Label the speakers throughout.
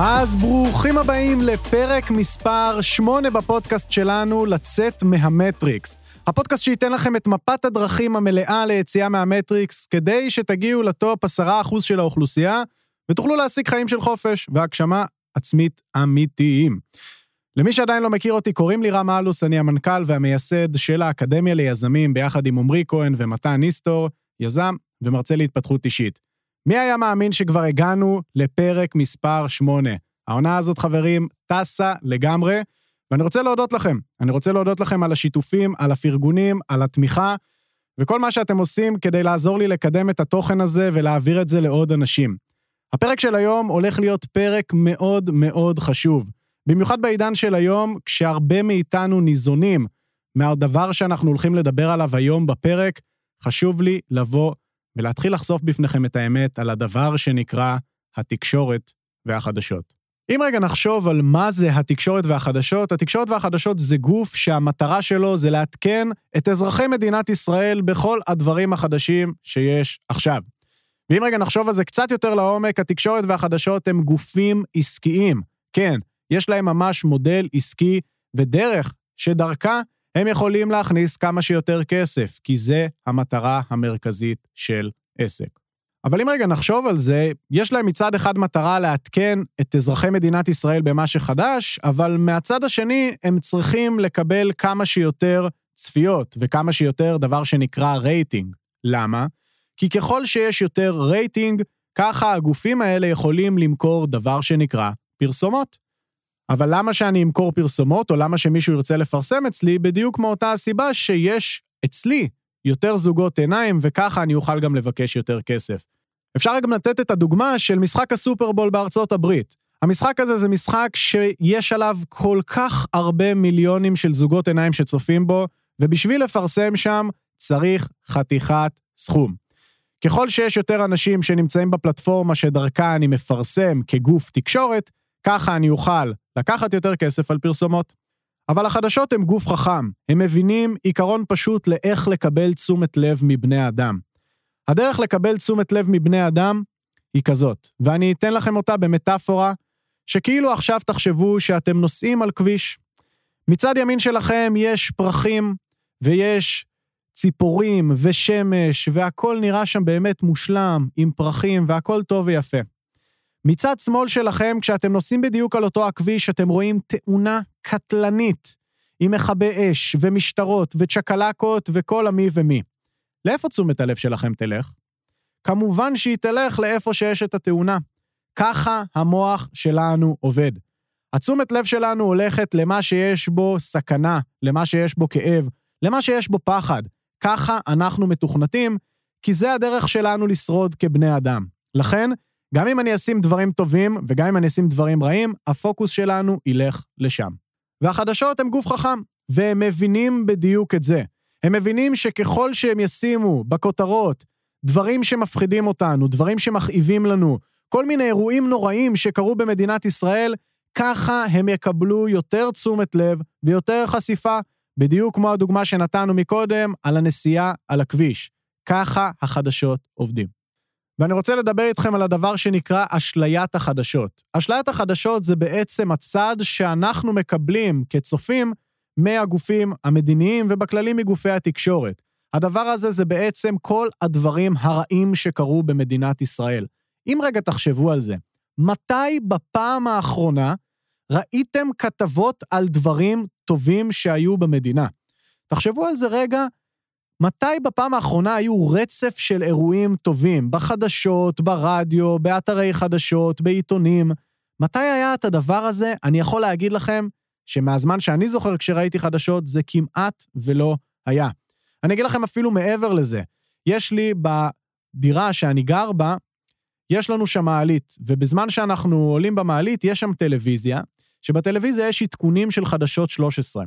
Speaker 1: אז ברוכים הבאים לפרק מספר 8 בפודקאסט שלנו, לצאת מהמטריקס. הפודקאסט שייתן לכם את מפת הדרכים המלאה ליציאה מהמטריקס, כדי שתגיעו לטופ 10% של האוכלוסייה, ותוכלו להשיג חיים של חופש והגשמה עצמית אמיתיים. למי שעדיין לא מכיר אותי, קוראים לי רם אלוס, אני המנכ"ל והמייסד של האקדמיה ליזמים, ביחד עם עמרי כהן ומתן ניסטור, יזם ומרצה להתפתחות אישית. מי היה מאמין שכבר הגענו לפרק מספר 8? העונה הזאת, חברים, טסה לגמרי, ואני רוצה להודות לכם. אני רוצה להודות לכם על השיתופים, על הפרגונים, על התמיכה, וכל מה שאתם עושים כדי לעזור לי לקדם את התוכן הזה ולהעביר את זה לעוד אנשים. הפרק של היום הולך להיות פרק מאוד מאוד חשוב. במיוחד בעידן של היום, כשהרבה מאיתנו ניזונים מהדבר שאנחנו הולכים לדבר עליו היום בפרק, חשוב לי לבוא ולהתחיל לחשוף בפניכם את האמת על הדבר שנקרא התקשורת והחדשות. אם רגע נחשוב על מה זה התקשורת והחדשות, התקשורת והחדשות זה גוף שהמטרה שלו זה לעדכן את אזרחי מדינת ישראל בכל הדברים החדשים שיש עכשיו. ואם רגע נחשוב על זה קצת יותר לעומק, התקשורת והחדשות הם גופים עסקיים. כן, יש להם ממש מודל עסקי ודרך שדרכה הם יכולים להכניס כמה שיותר כסף, כי זה המטרה המרכזית של עסק. אבל אם רגע נחשוב על זה, יש להם מצד אחד מטרה לעדכן את אזרחי מדינת ישראל במה שחדש, אבל מהצד השני הם צריכים לקבל כמה שיותר צפיות וכמה שיותר דבר שנקרא רייטינג. למה? כי ככל שיש יותר רייטינג, ככה הגופים האלה יכולים למכור דבר שנקרא פרסומות. אבל למה שאני אמכור פרסומות, או למה שמישהו ירצה לפרסם אצלי, בדיוק מאותה הסיבה שיש אצלי יותר זוגות עיניים, וככה אני אוכל גם לבקש יותר כסף. אפשר גם לתת את הדוגמה של משחק הסופרבול בארצות הברית. המשחק הזה זה משחק שיש עליו כל כך הרבה מיליונים של זוגות עיניים שצופים בו, ובשביל לפרסם שם צריך חתיכת סכום. ככל שיש יותר אנשים שנמצאים בפלטפורמה שדרכה אני מפרסם כגוף תקשורת, ככה אני אוכל לקחת יותר כסף על פרסומות. אבל החדשות הם גוף חכם, הם מבינים עיקרון פשוט לאיך לקבל תשומת לב מבני אדם. הדרך לקבל תשומת לב מבני אדם היא כזאת, ואני אתן לכם אותה במטאפורה, שכאילו עכשיו תחשבו שאתם נוסעים על כביש. מצד ימין שלכם יש פרחים, ויש ציפורים ושמש, והכל נראה שם באמת מושלם, עם פרחים, והכל טוב ויפה. מצד שמאל שלכם, כשאתם נוסעים בדיוק על אותו הכביש, אתם רואים תאונה קטלנית, עם מכבי אש, ומשטרות, וצ'קלקות, וכל המי ומי. לאיפה תשומת הלב שלכם תלך? כמובן שהיא תלך לאיפה שיש את התאונה. ככה המוח שלנו עובד. התשומת לב שלנו הולכת למה שיש בו סכנה, למה שיש בו כאב, למה שיש בו פחד. ככה אנחנו מתוכנתים, כי זה הדרך שלנו לשרוד כבני אדם. לכן, גם אם אני אשים דברים טובים וגם אם אני אשים דברים רעים, הפוקוס שלנו ילך לשם. והחדשות הם גוף חכם, והם מבינים בדיוק את זה. הם מבינים שככל שהם ישימו בכותרות דברים שמפחידים אותנו, דברים שמכאיבים לנו, כל מיני אירועים נוראים שקרו במדינת ישראל, ככה הם יקבלו יותר תשומת לב ויותר חשיפה, בדיוק כמו הדוגמה שנתנו מקודם על הנסיעה על הכביש. ככה החדשות עובדים. ואני רוצה לדבר איתכם על הדבר שנקרא אשליית החדשות. אשליית החדשות זה בעצם הצד שאנחנו מקבלים כצופים מהגופים המדיניים ובכללים מגופי התקשורת. הדבר הזה זה בעצם כל הדברים הרעים שקרו במדינת ישראל. אם רגע תחשבו על זה, מתי בפעם האחרונה ראיתם כתבות על דברים טובים שהיו במדינה? תחשבו על זה רגע מתי בפעם האחרונה היו רצף של אירועים טובים? בחדשות, ברדיו, באתרי חדשות, בעיתונים. מתי היה את הדבר הזה? אני יכול להגיד לכם שמהזמן שאני זוכר כשראיתי חדשות, זה כמעט ולא היה. אני אגיד לכם אפילו מעבר לזה. יש לי בדירה שאני גר בה, יש לנו שם מעלית, ובזמן שאנחנו עולים במעלית, יש שם טלוויזיה, שבטלוויזיה יש עדכונים של חדשות 13.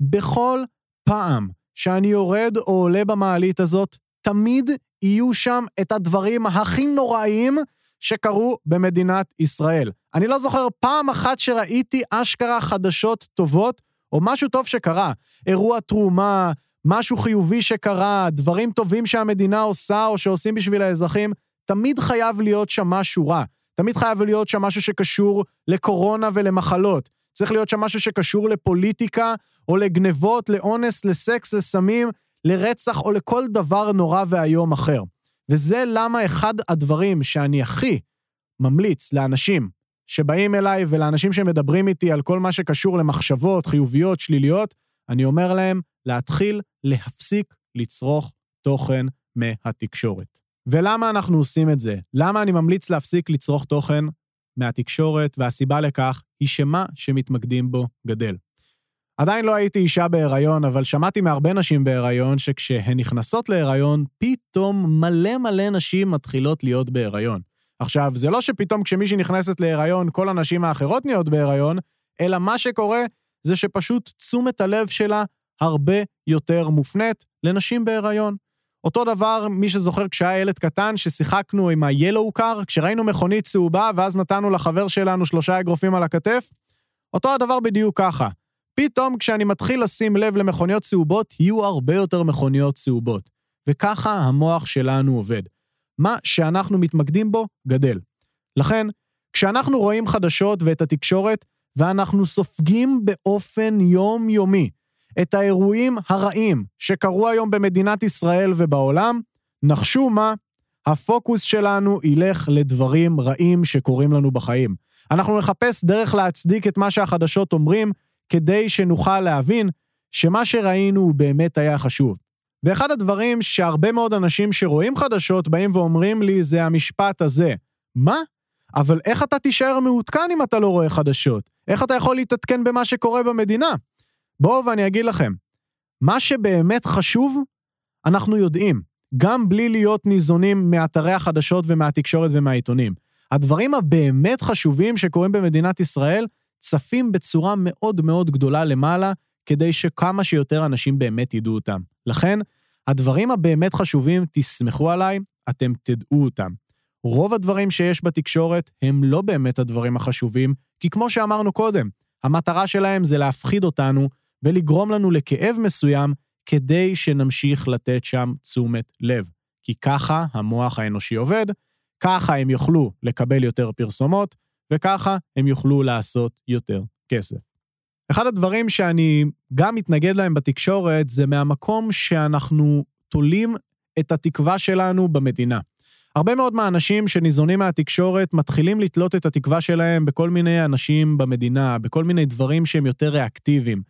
Speaker 1: בכל פעם שאני יורד או עולה במעלית הזאת, תמיד יהיו שם את הדברים הכי נוראיים שקרו במדינת ישראל. אני לא זוכר פעם אחת שראיתי אשכרה חדשות טובות, או משהו טוב שקרה. אירוע תרומה, משהו חיובי שקרה, דברים טובים שהמדינה עושה או שעושים בשביל האזרחים, תמיד חייב להיות שם משהו רע. תמיד חייב להיות שם משהו שקשור לקורונה ולמחלות. צריך להיות שם משהו שקשור לפוליטיקה, או לגנבות, לאונס, לסקס, לסמים, לרצח, או לכל דבר נורא ואיום אחר. וזה למה אחד הדברים שאני הכי ממליץ לאנשים שבאים אליי ולאנשים שמדברים איתי על כל מה שקשור למחשבות חיוביות, שליליות, אני אומר להם להתחיל להפסיק לצרוך תוכן מהתקשורת. ולמה אנחנו עושים את זה? למה אני ממליץ להפסיק לצרוך תוכן מהתקשורת, והסיבה לכך היא שמה שמתמקדים בו גדל. עדיין לא הייתי אישה בהיריון, אבל שמעתי מהרבה נשים בהיריון שכשהן נכנסות להיריון, פתאום מלא מלא נשים מתחילות להיות בהיריון. עכשיו, זה לא שפתאום כשמישהי נכנסת להיריון, כל הנשים האחרות נהיות בהיריון, אלא מה שקורה זה שפשוט תשומת הלב שלה הרבה יותר מופנית לנשים בהיריון. אותו דבר, מי שזוכר כשהיה ילד קטן, ששיחקנו עם ה-Yellow car, כשראינו מכונית צהובה, ואז נתנו לחבר שלנו שלושה אגרופים על הכתף, אותו הדבר בדיוק ככה. פתאום כשאני מתחיל לשים לב למכוניות צהובות, יהיו הרבה יותר מכוניות צהובות. וככה המוח שלנו עובד. מה שאנחנו מתמקדים בו, גדל. לכן, כשאנחנו רואים חדשות ואת התקשורת, ואנחנו סופגים באופן יומיומי את האירועים הרעים שקרו היום במדינת ישראל ובעולם, נחשו מה? הפוקוס שלנו ילך לדברים רעים שקורים לנו בחיים. אנחנו נחפש דרך להצדיק את מה שהחדשות אומרים, כדי שנוכל להבין שמה שראינו הוא באמת היה חשוב. ואחד הדברים שהרבה מאוד אנשים שרואים חדשות באים ואומרים לי זה המשפט הזה. מה? אבל איך אתה תישאר מעודכן אם אתה לא רואה חדשות? איך אתה יכול להתעדכן במה שקורה במדינה? בואו ואני אגיד לכם, מה שבאמת חשוב, אנחנו יודעים, גם בלי להיות ניזונים מאתרי החדשות ומהתקשורת ומהעיתונים. הדברים הבאמת חשובים שקורים במדינת ישראל צפים בצורה מאוד מאוד גדולה למעלה, כדי שכמה שיותר אנשים באמת ידעו אותם. לכן, הדברים הבאמת חשובים, תסמכו עליי, אתם תדעו אותם. רוב הדברים שיש בתקשורת הם לא באמת הדברים החשובים, כי כמו שאמרנו קודם, המטרה שלהם זה להפחיד אותנו ולגרום לנו לכאב מסוים כדי שנמשיך לתת שם תשומת לב. כי ככה המוח האנושי עובד, ככה הם יוכלו לקבל יותר פרסומות, וככה הם יוכלו לעשות יותר כסף. אחד הדברים שאני גם מתנגד להם בתקשורת זה מהמקום שאנחנו תולים את התקווה שלנו במדינה. הרבה מאוד מהאנשים שניזונים מהתקשורת מתחילים לתלות את התקווה שלהם בכל מיני אנשים במדינה, בכל מיני דברים שהם יותר ריאקטיביים.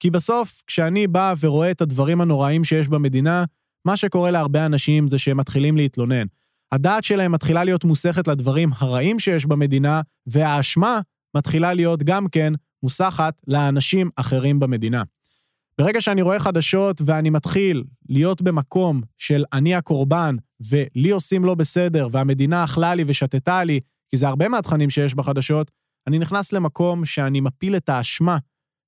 Speaker 1: כי בסוף, כשאני בא ורואה את הדברים הנוראים שיש במדינה, מה שקורה להרבה אנשים זה שהם מתחילים להתלונן. הדעת שלהם מתחילה להיות מוסכת לדברים הרעים שיש במדינה, והאשמה מתחילה להיות גם כן מוסחת לאנשים אחרים במדינה. ברגע שאני רואה חדשות ואני מתחיל להיות במקום של אני הקורבן, ולי עושים לא בסדר, והמדינה אכלה לי ושתתה לי, כי זה הרבה מהתכנים שיש בחדשות, אני נכנס למקום שאני מפיל את האשמה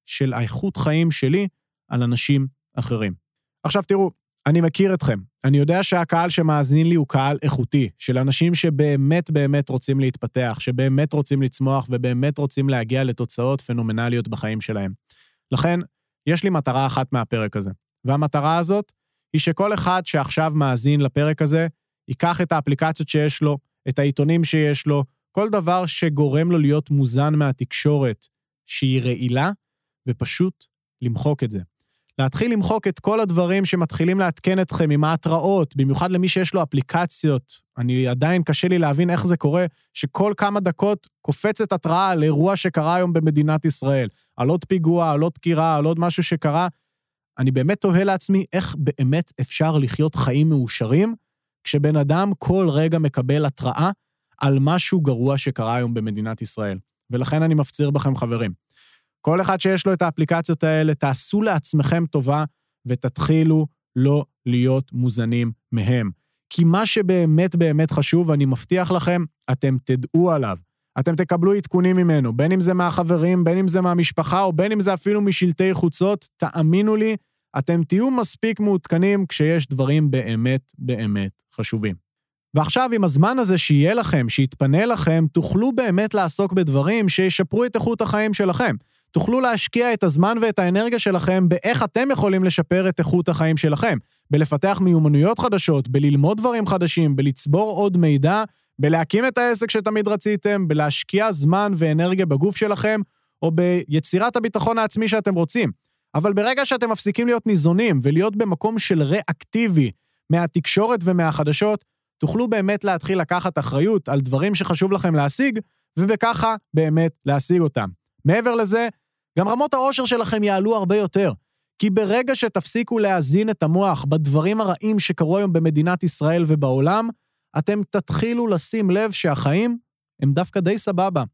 Speaker 1: של האיכות חיים שלי על אנשים אחרים. עכשיו תראו, אני מכיר אתכם. אני יודע שהקהל שמאזין לי הוא קהל איכותי, של אנשים שבאמת באמת רוצים להתפתח, שבאמת רוצים לצמוח ובאמת רוצים להגיע לתוצאות פנומנליות בחיים שלהם. לכן, יש לי מטרה אחת מהפרק הזה, והמטרה הזאת היא שכל אחד שעכשיו מאזין לפרק הזה, ייקח את האפליקציות שיש לו, את העיתונים שיש לו, כל דבר שגורם לו להיות מוזן מהתקשורת שהיא רעילה, ופשוט למחוק את זה. להתחיל למחוק את כל הדברים שמתחילים לעדכן אתכם עם ההתראות, במיוחד למי שיש לו אפליקציות. אני עדיין קשה לי להבין איך זה קורה, שכל כמה דקות קופצת התראה על אירוע שקרה היום במדינת ישראל. על עוד פיגוע, על עוד דקירה, על עוד משהו שקרה. אני באמת תוהה לעצמי איך באמת אפשר לחיות חיים מאושרים, כשבן אדם כל רגע מקבל התראה על משהו גרוע שקרה היום במדינת ישראל. ולכן אני מפציר בכם, חברים. כל אחד שיש לו את האפליקציות האלה, תעשו לעצמכם טובה ותתחילו לא להיות מוזנים מהם. כי מה שבאמת באמת חשוב, אני מבטיח לכם, אתם תדעו עליו. אתם תקבלו עדכונים ממנו, בין אם זה מהחברים, בין אם זה מהמשפחה, או בין אם זה אפילו משלטי חוצות, תאמינו לי, אתם תהיו מספיק מעודכנים כשיש דברים באמת באמת חשובים. ועכשיו, עם הזמן הזה שיהיה לכם, שיתפנה לכם, תוכלו באמת לעסוק בדברים שישפרו את איכות החיים שלכם. תוכלו להשקיע את הזמן ואת האנרגיה שלכם באיך אתם יכולים לשפר את איכות החיים שלכם. בלפתח מיומנויות חדשות, בללמוד דברים חדשים, בלצבור עוד מידע, בלהקים את העסק שתמיד רציתם, בלהשקיע זמן ואנרגיה בגוף שלכם, או ביצירת הביטחון העצמי שאתם רוצים. אבל ברגע שאתם מפסיקים להיות ניזונים ולהיות במקום של ריאקטיבי מהתקשורת ומהחדשות, תוכלו באמת להתחיל לקחת אחריות על דברים שחשוב לכם להשיג, ובככה באמת להשיג אותם. מעבר לזה, גם רמות העושר שלכם יעלו הרבה יותר. כי ברגע שתפסיקו להאזין את המוח בדברים הרעים שקרו היום במדינת ישראל ובעולם, אתם תתחילו לשים לב שהחיים הם דווקא די סבבה.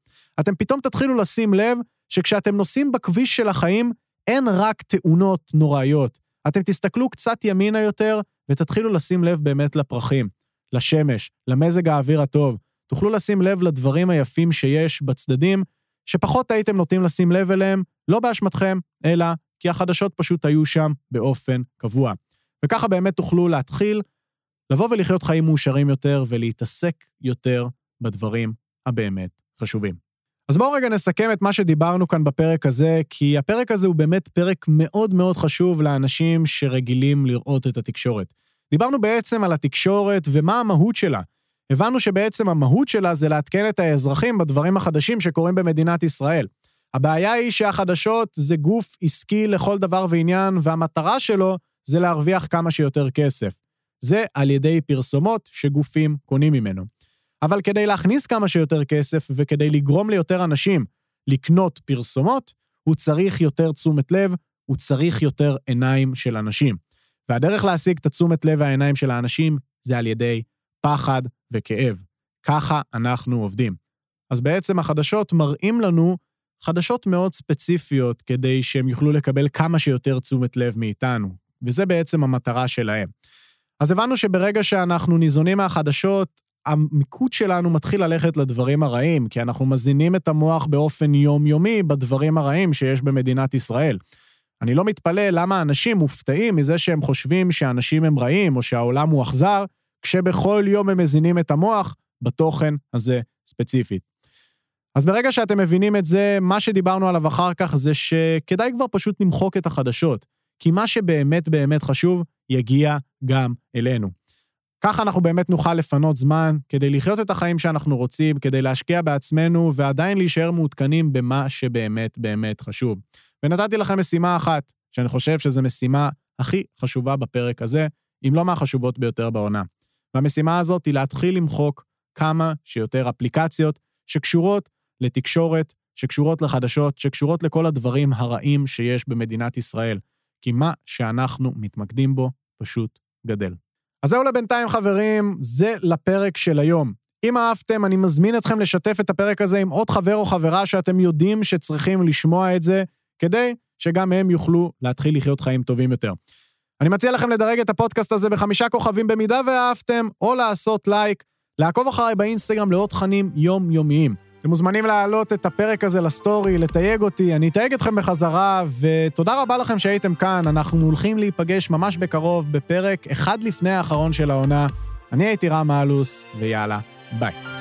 Speaker 1: אתם פתאום תתחילו לשים לב שכשאתם נוסעים בכביש של החיים, אין רק תאונות נוראיות. אתם תסתכלו קצת ימינה יותר ותתחילו לשים לב באמת לפרחים, לשמש, למזג האוויר הטוב. תוכלו לשים לב לדברים היפים שיש בצדדים, שפחות הייתם נוטים לשים לב אליהם, לא באשמתכם, אלא כי החדשות פשוט היו שם באופן קבוע. וככה באמת תוכלו להתחיל לבוא ולחיות חיים מאושרים יותר ולהתעסק יותר בדברים הבאמת חשובים. אז בואו רגע נסכם את מה שדיברנו כאן בפרק הזה, כי הפרק הזה הוא באמת פרק מאוד מאוד חשוב לאנשים שרגילים לראות את התקשורת. דיברנו בעצם על התקשורת ומה המהות שלה. הבנו שבעצם המהות שלה זה לעדכן את האזרחים בדברים החדשים שקורים במדינת ישראל. הבעיה היא שהחדשות זה גוף עסקי לכל דבר ועניין, והמטרה שלו זה להרוויח כמה שיותר כסף. זה על ידי פרסומות שגופים קונים ממנו. אבל כדי להכניס כמה שיותר כסף וכדי לגרום ליותר אנשים לקנות פרסומות, הוא צריך יותר תשומת לב, הוא צריך יותר עיניים של אנשים. והדרך להשיג את התשומת לב והעיניים של האנשים זה על ידי פחד וכאב. ככה אנחנו עובדים. אז בעצם החדשות מראים לנו חדשות מאוד ספציפיות כדי שהם יוכלו לקבל כמה שיותר תשומת לב מאיתנו, וזה בעצם המטרה שלהם. אז הבנו שברגע שאנחנו ניזונים מהחדשות, המיקוד שלנו מתחיל ללכת לדברים הרעים, כי אנחנו מזינים את המוח באופן יומיומי בדברים הרעים שיש במדינת ישראל. אני לא מתפלא למה אנשים מופתעים מזה שהם חושבים שאנשים הם רעים או שהעולם הוא אכזר, כשבכל יום הם מזינים את המוח בתוכן הזה ספציפית. אז ברגע שאתם מבינים את זה, מה שדיברנו עליו אחר כך זה שכדאי כבר פשוט למחוק את החדשות, כי מה שבאמת באמת חשוב יגיע גם אלינו. ככה אנחנו באמת נוכל לפנות זמן כדי לחיות את החיים שאנחנו רוצים, כדי להשקיע בעצמנו ועדיין להישאר מעודכנים במה שבאמת באמת חשוב. ונתתי לכם משימה אחת, שאני חושב שזו משימה הכי חשובה בפרק הזה, אם לא מהחשובות ביותר בעונה. והמשימה הזאת היא להתחיל למחוק כמה שיותר אפליקציות שקשורות לתקשורת, שקשורות לחדשות, שקשורות לכל הדברים הרעים שיש במדינת ישראל. כי מה שאנחנו מתמקדים בו פשוט גדל. אז זהו לבינתיים, חברים, זה לפרק של היום. אם אהבתם, אני מזמין אתכם לשתף את הפרק הזה עם עוד חבר או חברה שאתם יודעים שצריכים לשמוע את זה, כדי שגם הם יוכלו להתחיל לחיות חיים טובים יותר. אני מציע לכם לדרג את הפודקאסט הזה בחמישה כוכבים במידה ואהבתם, או לעשות לייק, לעקוב אחריי באינסטגרם לעוד תכנים יומיומיים. אתם מוזמנים להעלות את הפרק הזה לסטורי, לתייג אותי, אני אתייג אתכם בחזרה, ותודה רבה לכם שהייתם כאן. אנחנו הולכים להיפגש ממש בקרוב בפרק אחד לפני האחרון של העונה. אני הייתי רם אלוס, ויאללה, ביי.